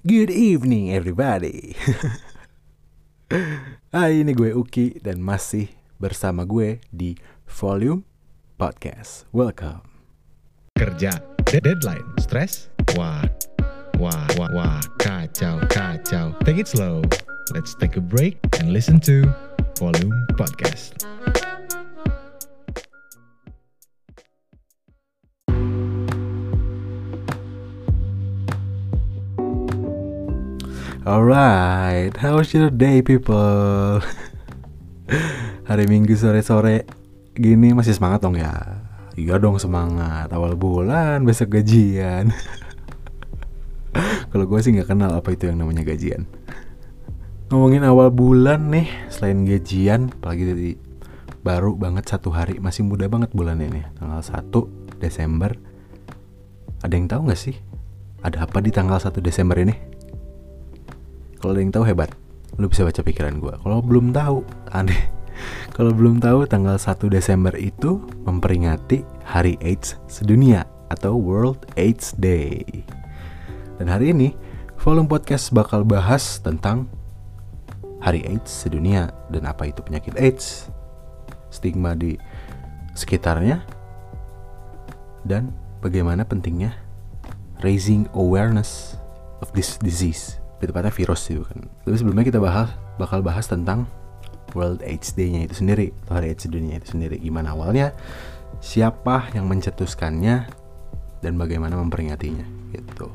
Good evening everybody. Hai ini gue Uki dan masih bersama gue di Volume Podcast. Welcome. Kerja deadline stress wah wah wah wah kacau kacau. Take it slow. Let's take a break and listen to volume podcast Alright, how's your day people? Hari Minggu sore-sore gini masih semangat dong ya? Iya dong semangat, awal bulan besok gajian Kalau gue sih nggak kenal apa itu yang namanya gajian Ngomongin awal bulan nih, selain gajian, apalagi dari baru banget satu hari, masih muda banget bulan ini Tanggal 1 Desember Ada yang tahu nggak sih? Ada apa di tanggal 1 Desember ini? Kalau ada yang tahu hebat, lu bisa baca pikiran gue. Kalau belum tahu, aneh. Kalau belum tahu, tanggal 1 Desember itu memperingati Hari AIDS sedunia atau World AIDS Day. Dan hari ini, volume podcast bakal bahas tentang Hari AIDS sedunia dan apa itu penyakit AIDS, stigma di sekitarnya, dan bagaimana pentingnya raising awareness of this disease tepatnya virus sih bukan. Tapi sebelumnya kita bahas bakal bahas tentang World AIDS Day-nya itu sendiri atau Hari AIDS Dunia itu sendiri. Gimana awalnya siapa yang mencetuskannya dan bagaimana memperingatinya gitu.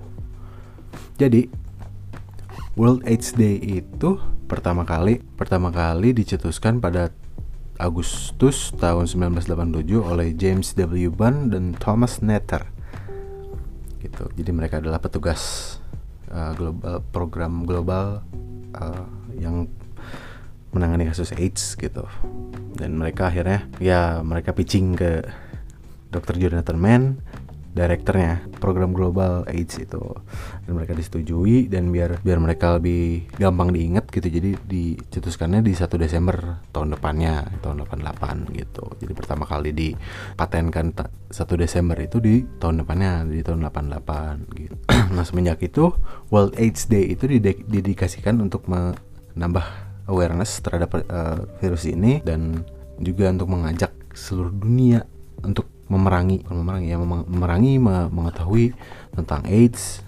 Jadi World AIDS Day itu pertama kali pertama kali dicetuskan pada Agustus tahun 1987 oleh James W. Bunn dan Thomas Netter gitu. Jadi mereka adalah petugas uh, global program global uh, yang menangani kasus AIDS gitu dan mereka akhirnya ya mereka pitching ke Dr. Jonathan Mann direkturnya program global AIDS itu. Dan mereka disetujui dan biar biar mereka lebih gampang diingat gitu. Jadi dicetuskannya di 1 Desember tahun depannya tahun 88 gitu. Jadi pertama kali dipatenkan 1 Desember itu di tahun depannya di tahun 88 gitu. Nah semenjak itu World AIDS Day itu didedikasikan untuk menambah awareness terhadap uh, virus ini dan juga untuk mengajak seluruh dunia untuk memerangi memerangi ya memerangi mengetahui tentang AIDS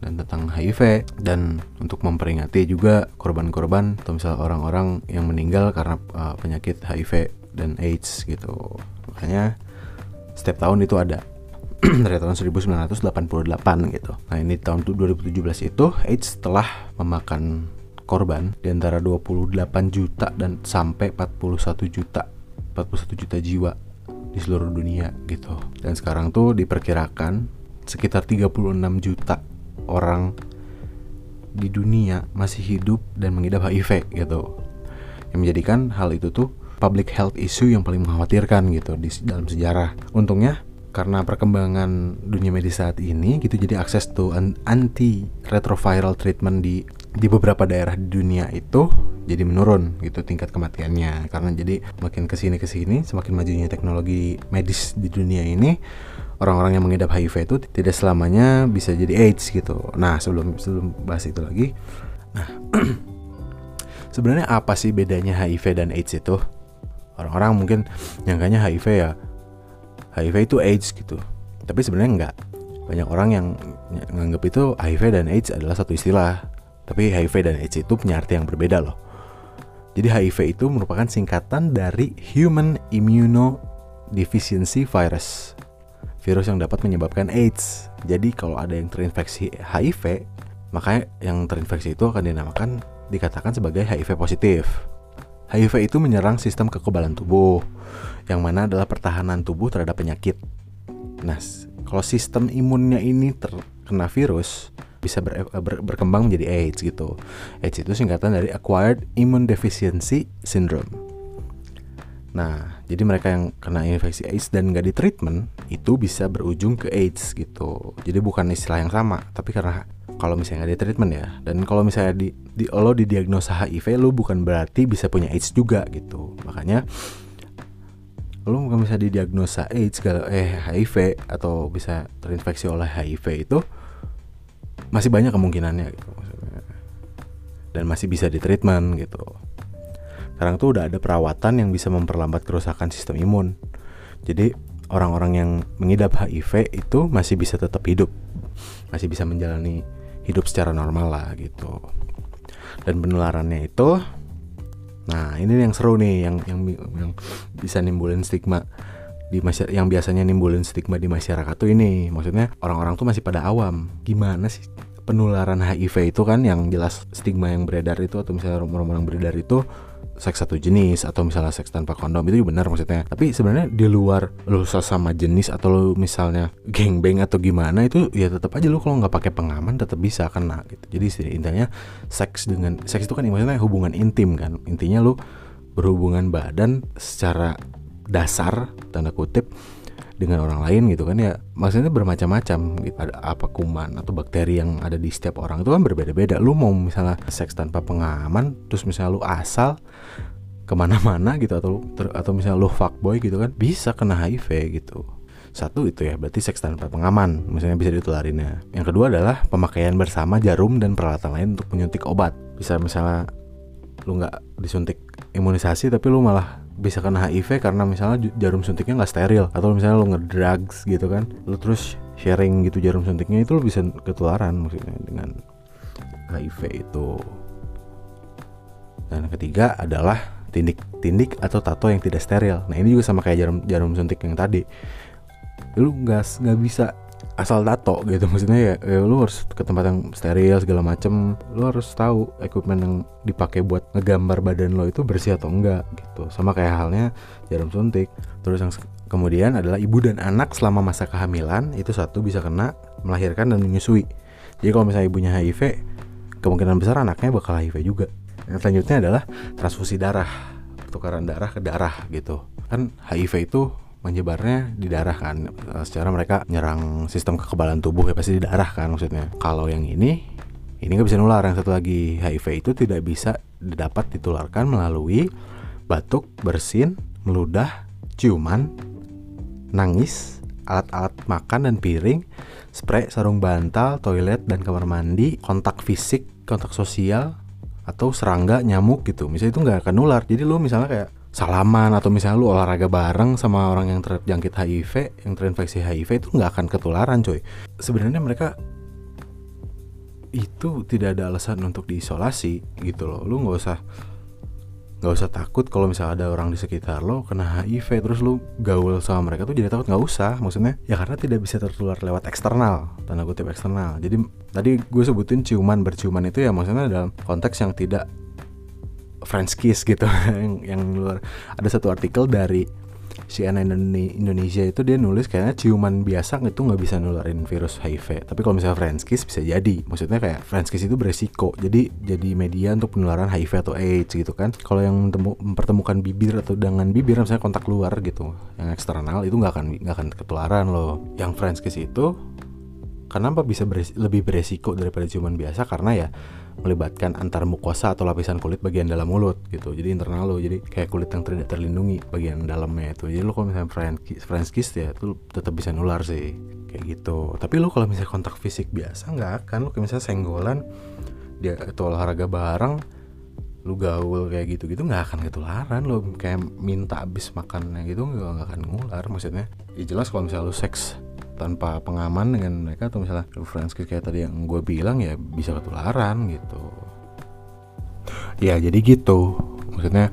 dan tentang HIV dan untuk memperingati juga korban-korban atau misalnya orang-orang yang meninggal karena uh, penyakit HIV dan AIDS gitu. Makanya setiap tahun itu ada. Dari tahun 1988 gitu. Nah ini tahun 2017 itu AIDS telah memakan korban di antara 28 juta dan sampai 41 juta 41 juta jiwa di seluruh dunia gitu. Dan sekarang tuh diperkirakan sekitar 36 juta orang di dunia masih hidup dan mengidap HIV gitu. Yang menjadikan hal itu tuh public health issue yang paling mengkhawatirkan gitu di dalam sejarah. Untungnya karena perkembangan dunia medis saat ini gitu jadi akses tuh anti retroviral treatment di di beberapa daerah di dunia itu jadi menurun gitu tingkat kematiannya. Karena jadi makin ke sini ke sini semakin majunya teknologi medis di dunia ini orang-orang yang mengidap HIV itu tidak selamanya bisa jadi AIDS gitu. Nah sebelum sebelum bahas itu lagi nah sebenarnya apa sih bedanya HIV dan AIDS itu? Orang-orang mungkin nyangkanya HIV ya HIV itu AIDS gitu. Tapi sebenarnya enggak. Banyak orang yang menganggap itu HIV dan AIDS adalah satu istilah. Tapi HIV dan AIDS itu punya arti yang berbeda loh jadi HIV itu merupakan singkatan dari Human Immunodeficiency Virus. Virus yang dapat menyebabkan AIDS. Jadi kalau ada yang terinfeksi HIV, maka yang terinfeksi itu akan dinamakan dikatakan sebagai HIV positif. HIV itu menyerang sistem kekebalan tubuh, yang mana adalah pertahanan tubuh terhadap penyakit. Nah, kalau sistem imunnya ini terkena virus, bisa ber, ber, berkembang menjadi AIDS gitu. AIDS itu singkatan dari Acquired Immune Deficiency Syndrome. Nah, jadi mereka yang kena infeksi AIDS dan nggak di treatment itu bisa berujung ke AIDS gitu. Jadi bukan istilah yang sama, tapi karena kalau misalnya nggak di treatment ya, dan kalau misalnya di, di lo didiagnosa HIV, lo bukan berarti bisa punya AIDS juga gitu. Makanya lo bukan bisa didiagnosa AIDS, eh HIV atau bisa terinfeksi oleh HIV itu masih banyak kemungkinannya gitu dan masih bisa ditreatment gitu. Sekarang tuh udah ada perawatan yang bisa memperlambat kerusakan sistem imun. Jadi orang-orang yang mengidap HIV itu masih bisa tetap hidup, masih bisa menjalani hidup secara normal lah gitu. Dan penularannya itu, nah ini yang seru nih, yang yang yang bisa nimbulin stigma di masyarakat yang biasanya nimbulin stigma di masyarakat tuh ini. Maksudnya orang-orang tuh masih pada awam. Gimana sih penularan HIV itu kan yang jelas stigma yang beredar itu atau misalnya orang-orang beredar itu seks satu jenis atau misalnya seks tanpa kondom itu benar maksudnya. Tapi sebenarnya di luar lu sama jenis atau lu misalnya gengbeng atau gimana itu ya tetap aja lu kalau nggak pakai pengaman tetap bisa kena gitu. Jadi intinya seks dengan seks itu kan maksudnya hubungan intim kan. Intinya lu berhubungan badan secara dasar tanda kutip dengan orang lain gitu kan ya maksudnya bermacam-macam gitu. ada apa kuman atau bakteri yang ada di setiap orang itu kan berbeda-beda. Lu mau misalnya seks tanpa pengaman terus misalnya lu asal ke mana-mana gitu atau atau misalnya lu fuckboy gitu kan bisa kena HIV gitu. Satu itu ya berarti seks tanpa pengaman misalnya bisa ditularinnya. Yang kedua adalah pemakaian bersama jarum dan peralatan lain untuk menyuntik obat. Bisa misalnya lu nggak disuntik imunisasi tapi lu malah bisa kena HIV karena misalnya jarum suntiknya nggak steril. Atau misalnya lo ngedrugs gitu kan lo terus sharing gitu jarum suntiknya itu lo bisa ketularan maksudnya dengan HIV itu. Dan ketiga adalah tindik-tindik atau tato yang tidak steril. Nah ini juga sama kayak jarum jarum suntik yang tadi. Lu nggak nggak bisa asal tato gitu. Maksudnya ya, ya lu harus ke tempat yang steril segala macem. Lu harus tahu equipment yang dipakai buat ngegambar badan lo itu bersih atau enggak gitu. Sama kayak halnya jarum suntik. Terus yang kemudian adalah ibu dan anak selama masa kehamilan itu satu bisa kena melahirkan dan menyusui. Jadi kalau misalnya ibunya HIV kemungkinan besar anaknya bakal HIV juga. Yang selanjutnya adalah transfusi darah pertukaran darah ke darah gitu. Kan HIV itu menyebarnya di darah kan. Eh, secara mereka nyerang sistem kekebalan tubuh ya pasti di darah kan maksudnya. Kalau yang ini ini nggak bisa nular. Yang satu lagi HIV itu tidak bisa dapat ditularkan melalui batuk bersin meludah ciuman nangis alat-alat makan dan piring spray sarung bantal toilet dan kamar mandi kontak fisik kontak sosial atau serangga nyamuk gitu. Misalnya itu nggak akan nular. Jadi lo misalnya kayak salaman atau misalnya lu olahraga bareng sama orang yang terjangkit HIV, yang terinfeksi HIV itu nggak akan ketularan, coy. Sebenarnya mereka itu tidak ada alasan untuk diisolasi gitu loh. Lu nggak usah nggak usah takut kalau misalnya ada orang di sekitar lo kena HIV terus lu gaul sama mereka tuh jadi takut nggak usah maksudnya ya karena tidak bisa tertular lewat eksternal tanda kutip eksternal jadi tadi gue sebutin ciuman berciuman itu ya maksudnya dalam konteks yang tidak French kiss gitu yang, yang luar. Ada satu artikel dari CNN Indonesia itu dia nulis kayaknya ciuman biasa itu nggak bisa nularin virus HIV tapi kalau misalnya French kiss bisa jadi. Maksudnya kayak French kiss itu beresiko. Jadi jadi media untuk penularan HIV atau AIDS gitu kan. Kalau yang mempertemukan bibir atau dengan bibir misalnya kontak luar gitu yang eksternal itu nggak akan nggak akan ketularan loh. Yang French kiss itu kenapa bisa beresi, lebih beresiko daripada ciuman biasa? Karena ya melibatkan antar mukosa atau lapisan kulit bagian dalam mulut gitu. Jadi internal lo jadi kayak kulit yang tidak terlindungi bagian dalamnya itu. Jadi lo kalau misalnya French kiss ya itu tetap bisa nular sih kayak gitu. Tapi lo kalau misalnya kontak fisik biasa nggak akan. Lo kayak misalnya senggolan dia itu olahraga bareng lu gaul kayak gitu gitu nggak akan ketularan. Lo kayak minta abis makannya gitu nggak akan ngular maksudnya. Ya jelas kalau misalnya lu seks tanpa pengaman dengan mereka atau misalnya friends kayak tadi yang gue bilang ya bisa ketularan gitu. Ya jadi gitu. Maksudnya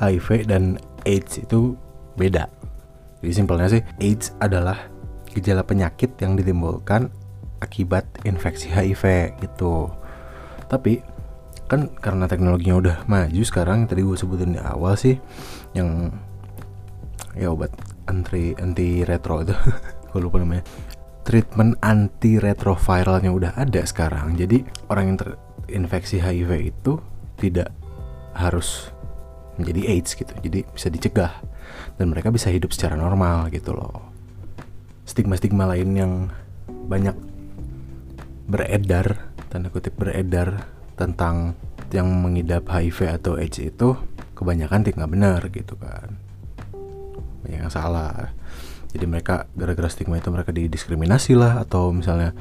HIV dan AIDS itu beda. Jadi simpelnya sih AIDS adalah gejala penyakit yang ditimbulkan akibat infeksi HIV gitu. Tapi kan karena teknologinya udah maju sekarang tadi gue sebutin di awal sih yang ya obat anti anti retro itu gue lupa namanya. Treatment anti retroviralnya udah ada sekarang. Jadi orang yang terinfeksi HIV itu tidak harus menjadi AIDS gitu. Jadi bisa dicegah. Dan mereka bisa hidup secara normal gitu loh. Stigma-stigma lain yang banyak beredar tanda kutip beredar tentang yang mengidap HIV atau AIDS itu kebanyakan tidak benar gitu kan. Banyak yang salah jadi mereka gara-gara stigma itu mereka didiskriminasi lah atau misalnya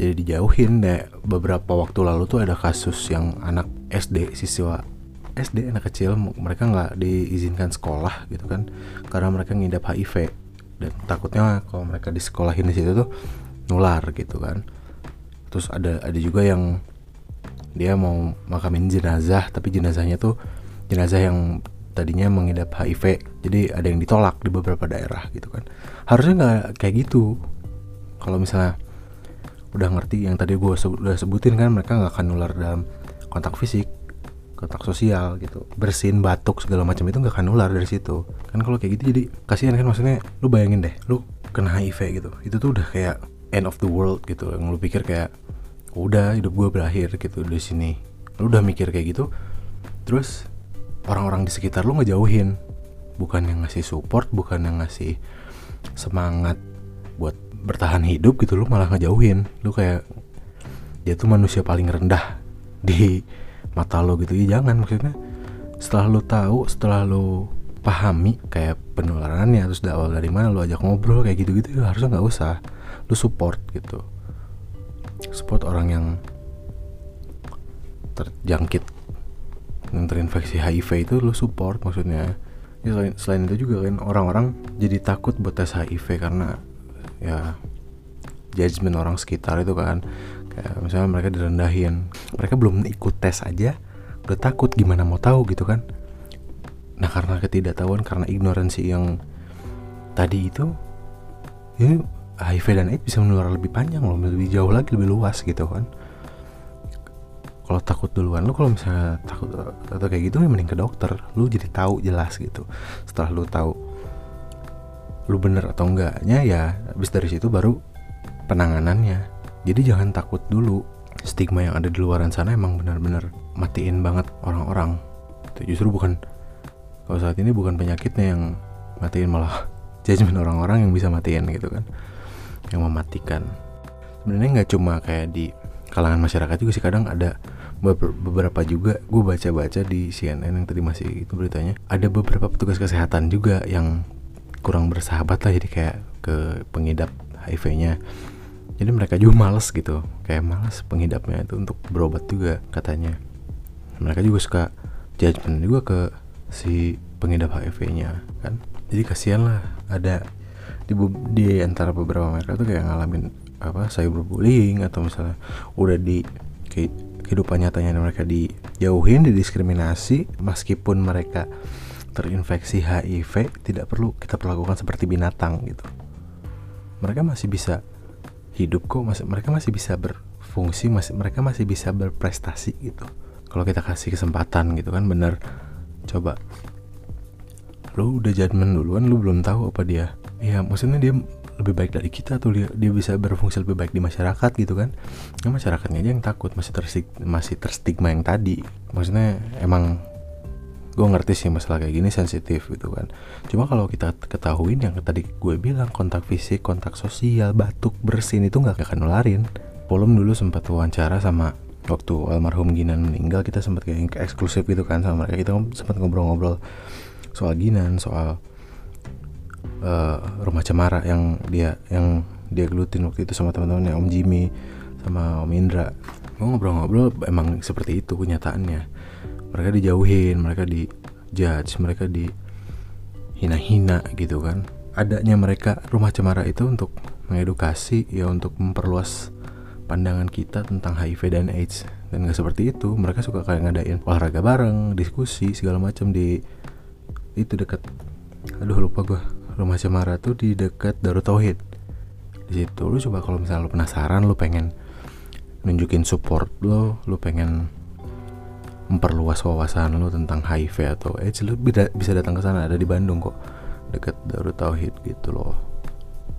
jadi dijauhin. Deh beberapa waktu lalu tuh ada kasus yang anak SD siswa SD anak kecil mereka nggak diizinkan sekolah gitu kan karena mereka ngidap HIV dan takutnya kalau mereka di sekolahin di situ tuh nular gitu kan. Terus ada ada juga yang dia mau makamin jenazah tapi jenazahnya tuh jenazah yang tadinya mengidap HIV jadi ada yang ditolak di beberapa daerah gitu kan. Harusnya nggak kayak gitu. Kalau misalnya udah ngerti yang tadi gue udah sebutin kan mereka nggak akan nular dalam kontak fisik kontak sosial gitu. Bersin batuk segala macam itu nggak akan nular dari situ. Kan kalau kayak gitu jadi kasihan kan maksudnya lu bayangin deh lu kena HIV gitu. Itu tuh udah kayak end of the world gitu yang lu pikir kayak udah hidup gue berakhir gitu di sini. Lu udah mikir kayak gitu terus orang-orang di sekitar lu ngejauhin. Bukan yang ngasih support bukan yang ngasih semangat buat bertahan hidup gitu lu malah ngejauhin. Lu kayak dia tuh manusia paling rendah di mata lo gitu. Ya jangan maksudnya setelah lu tahu setelah lu pahami kayak penularannya terus awal dari mana lu ajak ngobrol kayak gitu-gitu ya harusnya nggak usah. Lu support gitu. Support orang yang terjangkit yang terinfeksi HIV itu lu support maksudnya. Ya selain, selain itu juga kan orang-orang jadi takut buat tes HIV karena ya judgement orang sekitar itu kan. Kayak misalnya mereka direndahin mereka belum ikut tes aja udah takut gimana mau tahu gitu kan. Nah karena ketidaktahuan karena ignoransi yang tadi itu ini HIV dan AIDS bisa menular lebih panjang loh lebih jauh lagi lebih luas gitu kan kalau takut duluan lu kalau misalnya takut atau kayak gitu ya mending ke dokter. Lu jadi tahu jelas gitu. Setelah lu tahu lu bener atau enggaknya ya habis dari situ baru penanganannya. Jadi jangan takut dulu. Stigma yang ada di luaran sana emang benar-benar matiin banget orang-orang. Justru bukan kalau saat ini bukan penyakitnya yang matiin malah judgement orang-orang yang bisa matiin gitu kan. Yang mematikan. Sebenarnya nggak cuma kayak di kalangan masyarakat juga sih kadang ada beberapa juga gue baca-baca di CNN yang tadi masih itu beritanya ada beberapa petugas kesehatan juga yang kurang bersahabat lah jadi kayak ke pengidap HIV-nya. Jadi mereka juga males gitu kayak males pengidapnya itu untuk berobat juga katanya. Mereka juga suka judgement juga ke si pengidap HIV-nya kan? Jadi kasihan lah ada di, di antara beberapa mereka tuh kayak ngalamin apa cyberbullying atau misalnya udah di kayak kehidupan nyatanya mereka dijauhin, didiskriminasi meskipun mereka terinfeksi HIV tidak perlu kita perlakukan seperti binatang gitu. Mereka masih bisa hidup kok, masih mereka masih bisa berfungsi, masih mereka masih bisa berprestasi gitu. Kalau kita kasih kesempatan gitu kan bener coba lu udah judgement duluan lu belum tahu apa dia ya maksudnya dia lebih baik dari kita tuh dia, dia bisa berfungsi lebih baik di masyarakat gitu kan? Ya masyarakatnya aja yang takut masih terstig masih terstigma yang tadi. Maksudnya emang gue ngerti sih masalah kayak gini sensitif gitu kan. Cuma kalau kita ketahuin yang tadi gue bilang kontak fisik kontak sosial batuk bersin itu nggak akan nularin. Polom dulu sempat wawancara sama waktu almarhum Ginan meninggal kita sempat kayak eksklusif gitu kan sama mereka. Kita sempat ngobrol-ngobrol soal Ginan soal uh, rumah cemara yang dia yang dia gelutin waktu itu sama teman-temannya Om Jimmy sama Om Indra. Gue ngobrol-ngobrol emang seperti itu kenyataannya. Mereka dijauhin mereka di judge mereka di hina-hina gitu kan. Adanya mereka rumah cemara itu untuk mengedukasi ya untuk memperluas pandangan kita tentang HIV dan AIDS. Dan gak seperti itu mereka suka kayak ngadain olahraga bareng diskusi segala macam di itu dekat. Aduh lupa gue rumah cemara tuh di dekat Darut Tauhid. Di situ lu coba kalau misalnya lu penasaran lu pengen nunjukin support lo lu pengen memperluas wawasan lu tentang HIV atau AIDS lu bisa datang ke sana. Ada di Bandung kok dekat Darut Tauhid gitu loh.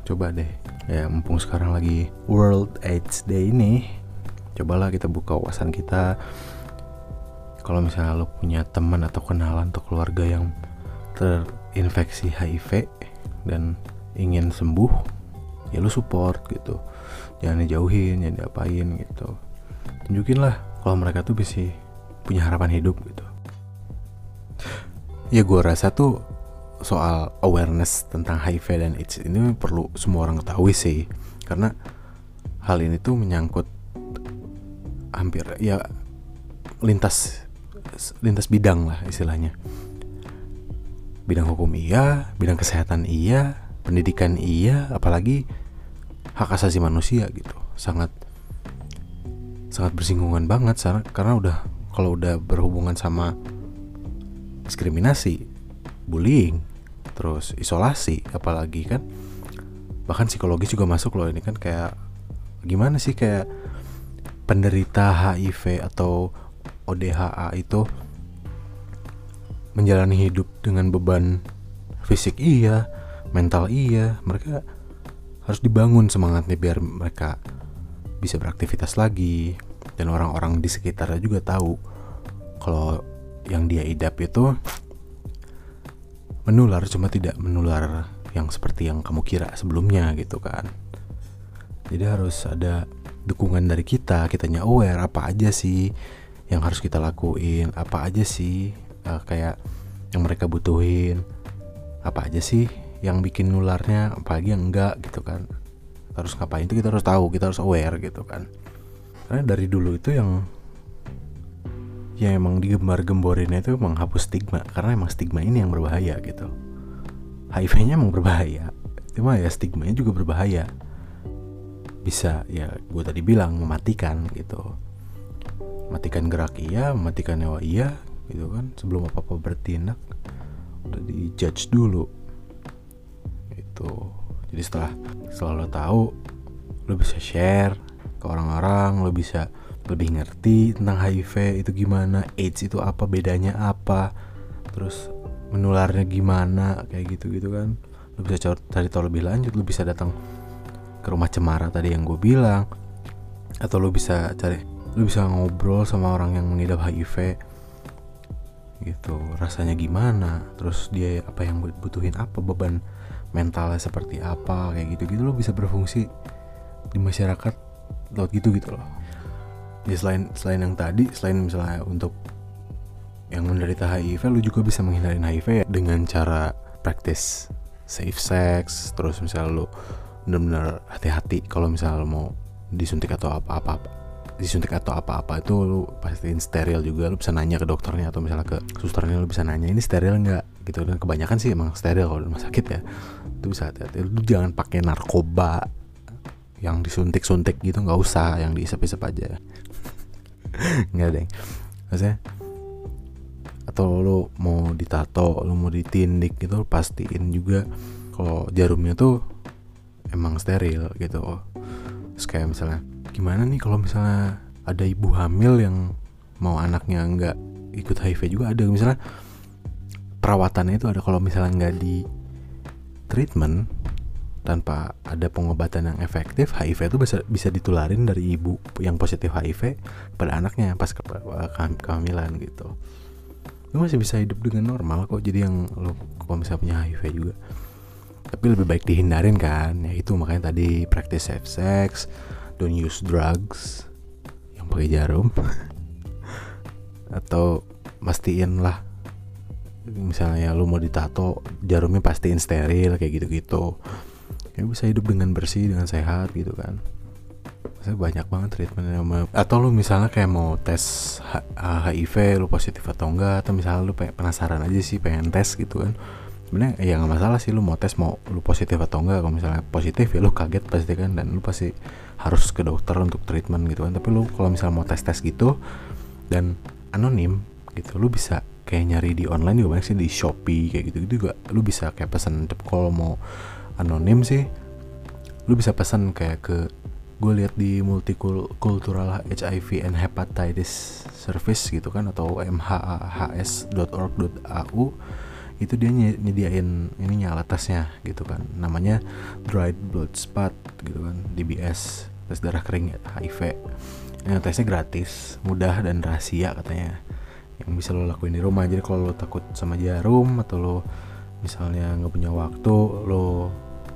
Coba deh ya mumpung sekarang lagi World AIDS Day ini cobalah kita buka wawasan kita. Kalau misalnya lo punya teman atau kenalan atau keluarga yang terinfeksi HIV dan ingin sembuh ya lu support gitu. Jangan dijauhin jangan diapain gitu. Tunjukin lah kalau mereka tuh bisa punya harapan hidup gitu. Ya gue rasa tuh soal awareness tentang HIV dan AIDS ini perlu semua orang ketahui sih. Karena hal ini tuh menyangkut hampir ya lintas lintas bidang lah istilahnya bidang hukum iya bidang kesehatan iya pendidikan iya apalagi hak asasi manusia gitu. Sangat sangat bersinggungan banget karena udah kalau udah berhubungan sama diskriminasi bullying terus isolasi apalagi kan bahkan psikologis juga masuk loh ini kan kayak gimana sih kayak penderita HIV atau ODHA itu menjalani hidup dengan beban fisik iya, mental iya, mereka harus dibangun semangatnya biar mereka bisa beraktivitas lagi dan orang-orang di sekitarnya juga tahu kalau yang dia idap itu menular cuma tidak menular yang seperti yang kamu kira sebelumnya gitu kan. Jadi harus ada dukungan dari kita kitanya aware apa aja sih yang harus kita lakuin apa aja sih uh, kayak yang mereka butuhin. Apa aja sih yang bikin nularnya? Apalagi yang enggak gitu kan. Harus ngapain itu kita harus tahu kita harus aware gitu kan. Karena dari dulu itu yang yang emang digembar-gemborinnya itu menghapus stigma. Karena emang stigma ini yang berbahaya gitu. HIV-nya emang berbahaya. Cuma ya stigmanya juga berbahaya. Bisa ya gue tadi bilang mematikan gitu. Matikan gerak iya mematikan nyawa iya gitu kan sebelum apa apa bertindak udah dijudge dulu. Itu jadi setelah lo tahu lo bisa share ke orang-orang lo bisa lebih ngerti tentang HIV itu gimana AIDS itu apa bedanya apa terus menularnya gimana kayak gitu gitu kan. Lo bisa cari tahu lebih lanjut lo bisa datang ke rumah cemara tadi yang gue bilang atau lu bisa cari lu bisa ngobrol sama orang yang mengidap HIV gitu. Rasanya gimana? Terus dia apa yang butuhin apa? Beban mentalnya seperti apa? Kayak gitu gitu lo bisa berfungsi di masyarakat lewat gitu gitu loh. Ya selain selain yang tadi selain misalnya untuk yang menderita HIV lu juga bisa menghindari HIV ya dengan cara praktis safe sex. Terus misalnya lu benar-benar hati-hati kalau misalnya mau disuntik atau apa-apa disuntik atau apa-apa itu lu pastiin steril juga lu bisa nanya ke dokternya atau misalnya ke susternya lu bisa nanya ini steril nggak? Gitu. Dan kebanyakan sih emang steril kalau di rumah sakit ya. Itu bisa hati-hati. Lu jangan pakai narkoba yang disuntik-suntik gitu nggak usah yang diisap-isap aja. Nggak deh maksudnya atau lu mau ditato lu mau ditindik gitu pastiin juga kalau jarumnya tuh emang steril gitu. Terus kayak misalnya gimana nih kalau misalnya ada ibu hamil yang mau anaknya nggak ikut HIV juga ada. Misalnya perawatannya itu ada. Kalau misalnya nggak di treatment tanpa ada pengobatan yang efektif HIV itu bisa bisa ditularin dari ibu yang positif HIV pada anaknya pas ke, kehamilan gitu. Lu masih bisa hidup dengan normal kok. Jadi yang lo kalau misalnya punya HIV juga. Tapi lebih baik dihindarin kan. Ya itu makanya tadi practice safe sex don't use drugs. Yang pakai jarum. Atau pastiin lah. Misalnya lu mau ditato jarumnya pastiin steril kayak gitu-gitu. Ya bisa hidup dengan bersih dengan sehat gitu kan. Saya banyak banget treatmentnya atau lu misalnya kayak mau tes HIV lu positif atau enggak atau misalnya lu penasaran aja sih pengen tes gitu kan sebenarnya ya nggak masalah sih lu mau tes mau lu positif atau enggak kalau misalnya positif ya lu kaget pasti kan dan lu pasti harus ke dokter untuk treatment gitu kan. Tapi lu kalau misalnya mau tes tes gitu dan anonim gitu lu bisa kayak nyari di online juga banyak sih di shopee kayak gitu gitu juga. Lu bisa kayak pesan kalau mau anonim sih lu bisa pesan kayak ke gue lihat di multicultural HIV and hepatitis service gitu kan atau mhahs.org.au itu dia nyediain ininya alat tesnya gitu kan. Namanya dried blood spot gitu kan. DBS tes darah kering HIV yang tesnya gratis mudah dan rahasia katanya. Yang bisa lo lakuin di rumah. Jadi kalau lo takut sama jarum atau lo misalnya nggak punya waktu lo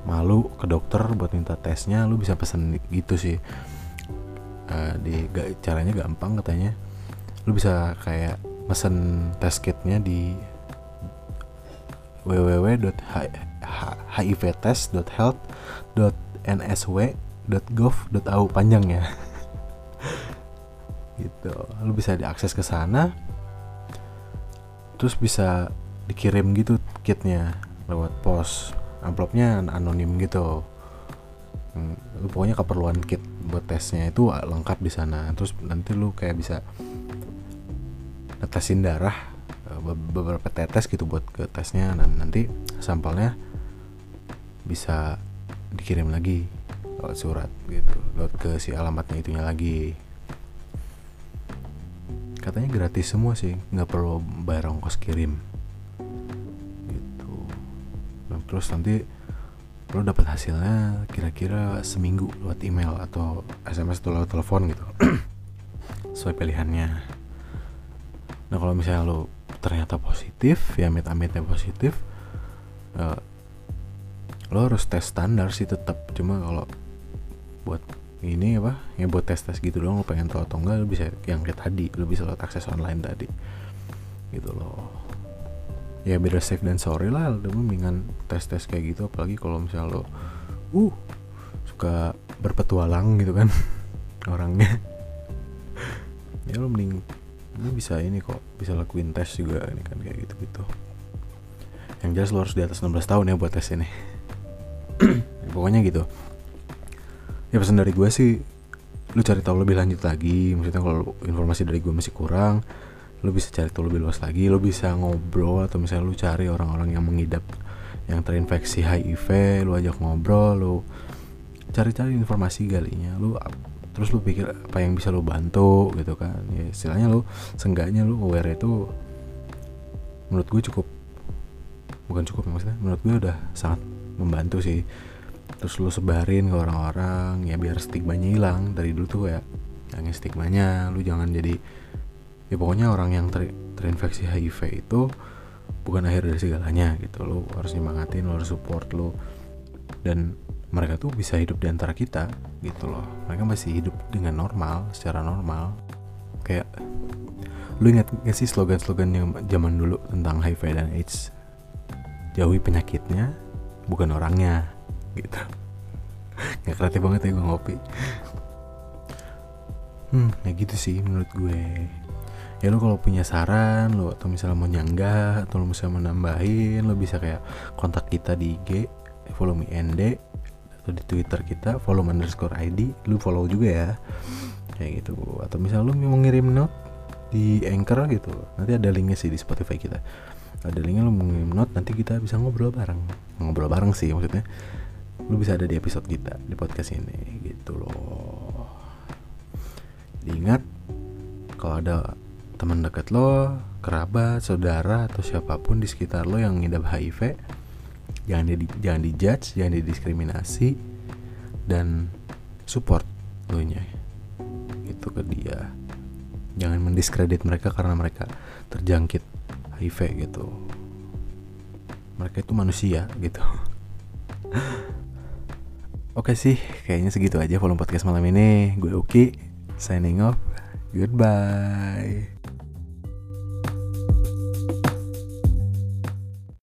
malu ke dokter buat minta tesnya lo bisa pesen gitu sih. Uh, di gak, caranya gampang katanya. Lo bisa kayak pesen tes kitnya di www.hivtest.health.nsw .gov.au panjang ya. Gitu. Lu bisa diakses ke sana. Terus bisa dikirim gitu kitnya lewat pos. Amplopnya anonim gitu. Hmm, lu pokoknya keperluan kit buat tesnya itu lengkap di sana. Terus nanti lu kayak bisa netesin darah beberapa tetes gitu buat ke tesnya. Dan nanti sampelnya bisa dikirim lagi lewat surat gitu lewat ke si alamatnya itunya lagi. Katanya gratis semua sih nggak perlu bayar ongkos kirim. Gitu. Dan terus nanti lo dapat hasilnya kira-kira seminggu lewat email atau SMS atau lewat telepon gitu. Sesuai pilihannya. Nah kalau misalnya lo ternyata positif ya amit-amitnya positif eh, lo harus tes standar sih tetap cuma kalau buat ini apa ya buat tes tes gitu doang lo pengen tahu atau enggak lo bisa yang kayak tadi lo bisa lewat akses online tadi. Gitu loh. Ya beda safe dan sorry lah lo mendingan tes tes kayak gitu apalagi kalau misalnya lo uh suka berpetualang gitu kan orangnya. Ya lo mending lo bisa ini kok bisa lakuin tes juga ini kan kayak gitu gitu yang jelas lo harus di atas 16 tahun ya buat tes ini. Ya, pokoknya gitu. Ya pesan dari gue sih lu cari tahu lebih lanjut lagi. Maksudnya kalau informasi dari gue masih kurang lu bisa cari tahu lebih luas lagi. Lu bisa ngobrol atau misalnya lu cari orang-orang yang mengidap yang terinfeksi HIV lu ajak ngobrol lu cari-cari informasi galinya lu terus lu pikir apa yang bisa lu bantu gitu kan? Ya istilahnya lu seenggaknya lu aware itu menurut gue cukup bukan cukup ya, maksudnya menurut gue udah sangat membantu sih. Terus lu sebarin ke orang-orang ya biar stigmanya hilang. Dari dulu tuh ya yang stigmanya lu jangan jadi ya pokoknya orang yang ter- terinfeksi HIV itu bukan akhir dari segalanya gitu. Lu harus nyemangatin lu harus support lu. Dan mereka tuh bisa hidup di antara kita gitu loh. Mereka masih hidup dengan normal secara normal. Kayak lu ingat gak sih slogan-slogan yang zaman dulu tentang HIV dan AIDS? Jauhi penyakitnya bukan orangnya. Gitu. Nggak kreatif banget ya gue ngopi. Hmm ya gitu sih menurut gue. Ya lo kalau punya saran lo atau misalnya mau nyanggah atau lo misalnya mau nambahin lo bisa kayak kontak kita di IG follow me ND atau di Twitter kita follow underscore ID lu follow juga ya. Kayak gitu. Atau misalnya lu mau ngirim note di Anchor gitu nanti ada linknya sih di Spotify kita. Ada linknya lu mau ngirim note nanti kita bisa ngobrol bareng. Ngobrol bareng sih maksudnya. Lu bisa ada di episode kita di podcast ini gitu loh. Diingat kalau ada teman dekat lo kerabat saudara atau siapa pun di sekitar lo yang ngidap HIV jangan di jangan dijudge jangan didiskriminasi dan support lo itu ke dia jangan mendiskredit mereka karena mereka terjangkit HIV gitu mereka itu manusia gitu Oke sih, kayaknya segitu aja volume podcast malam ini. Gue Uki, signing off. Goodbye.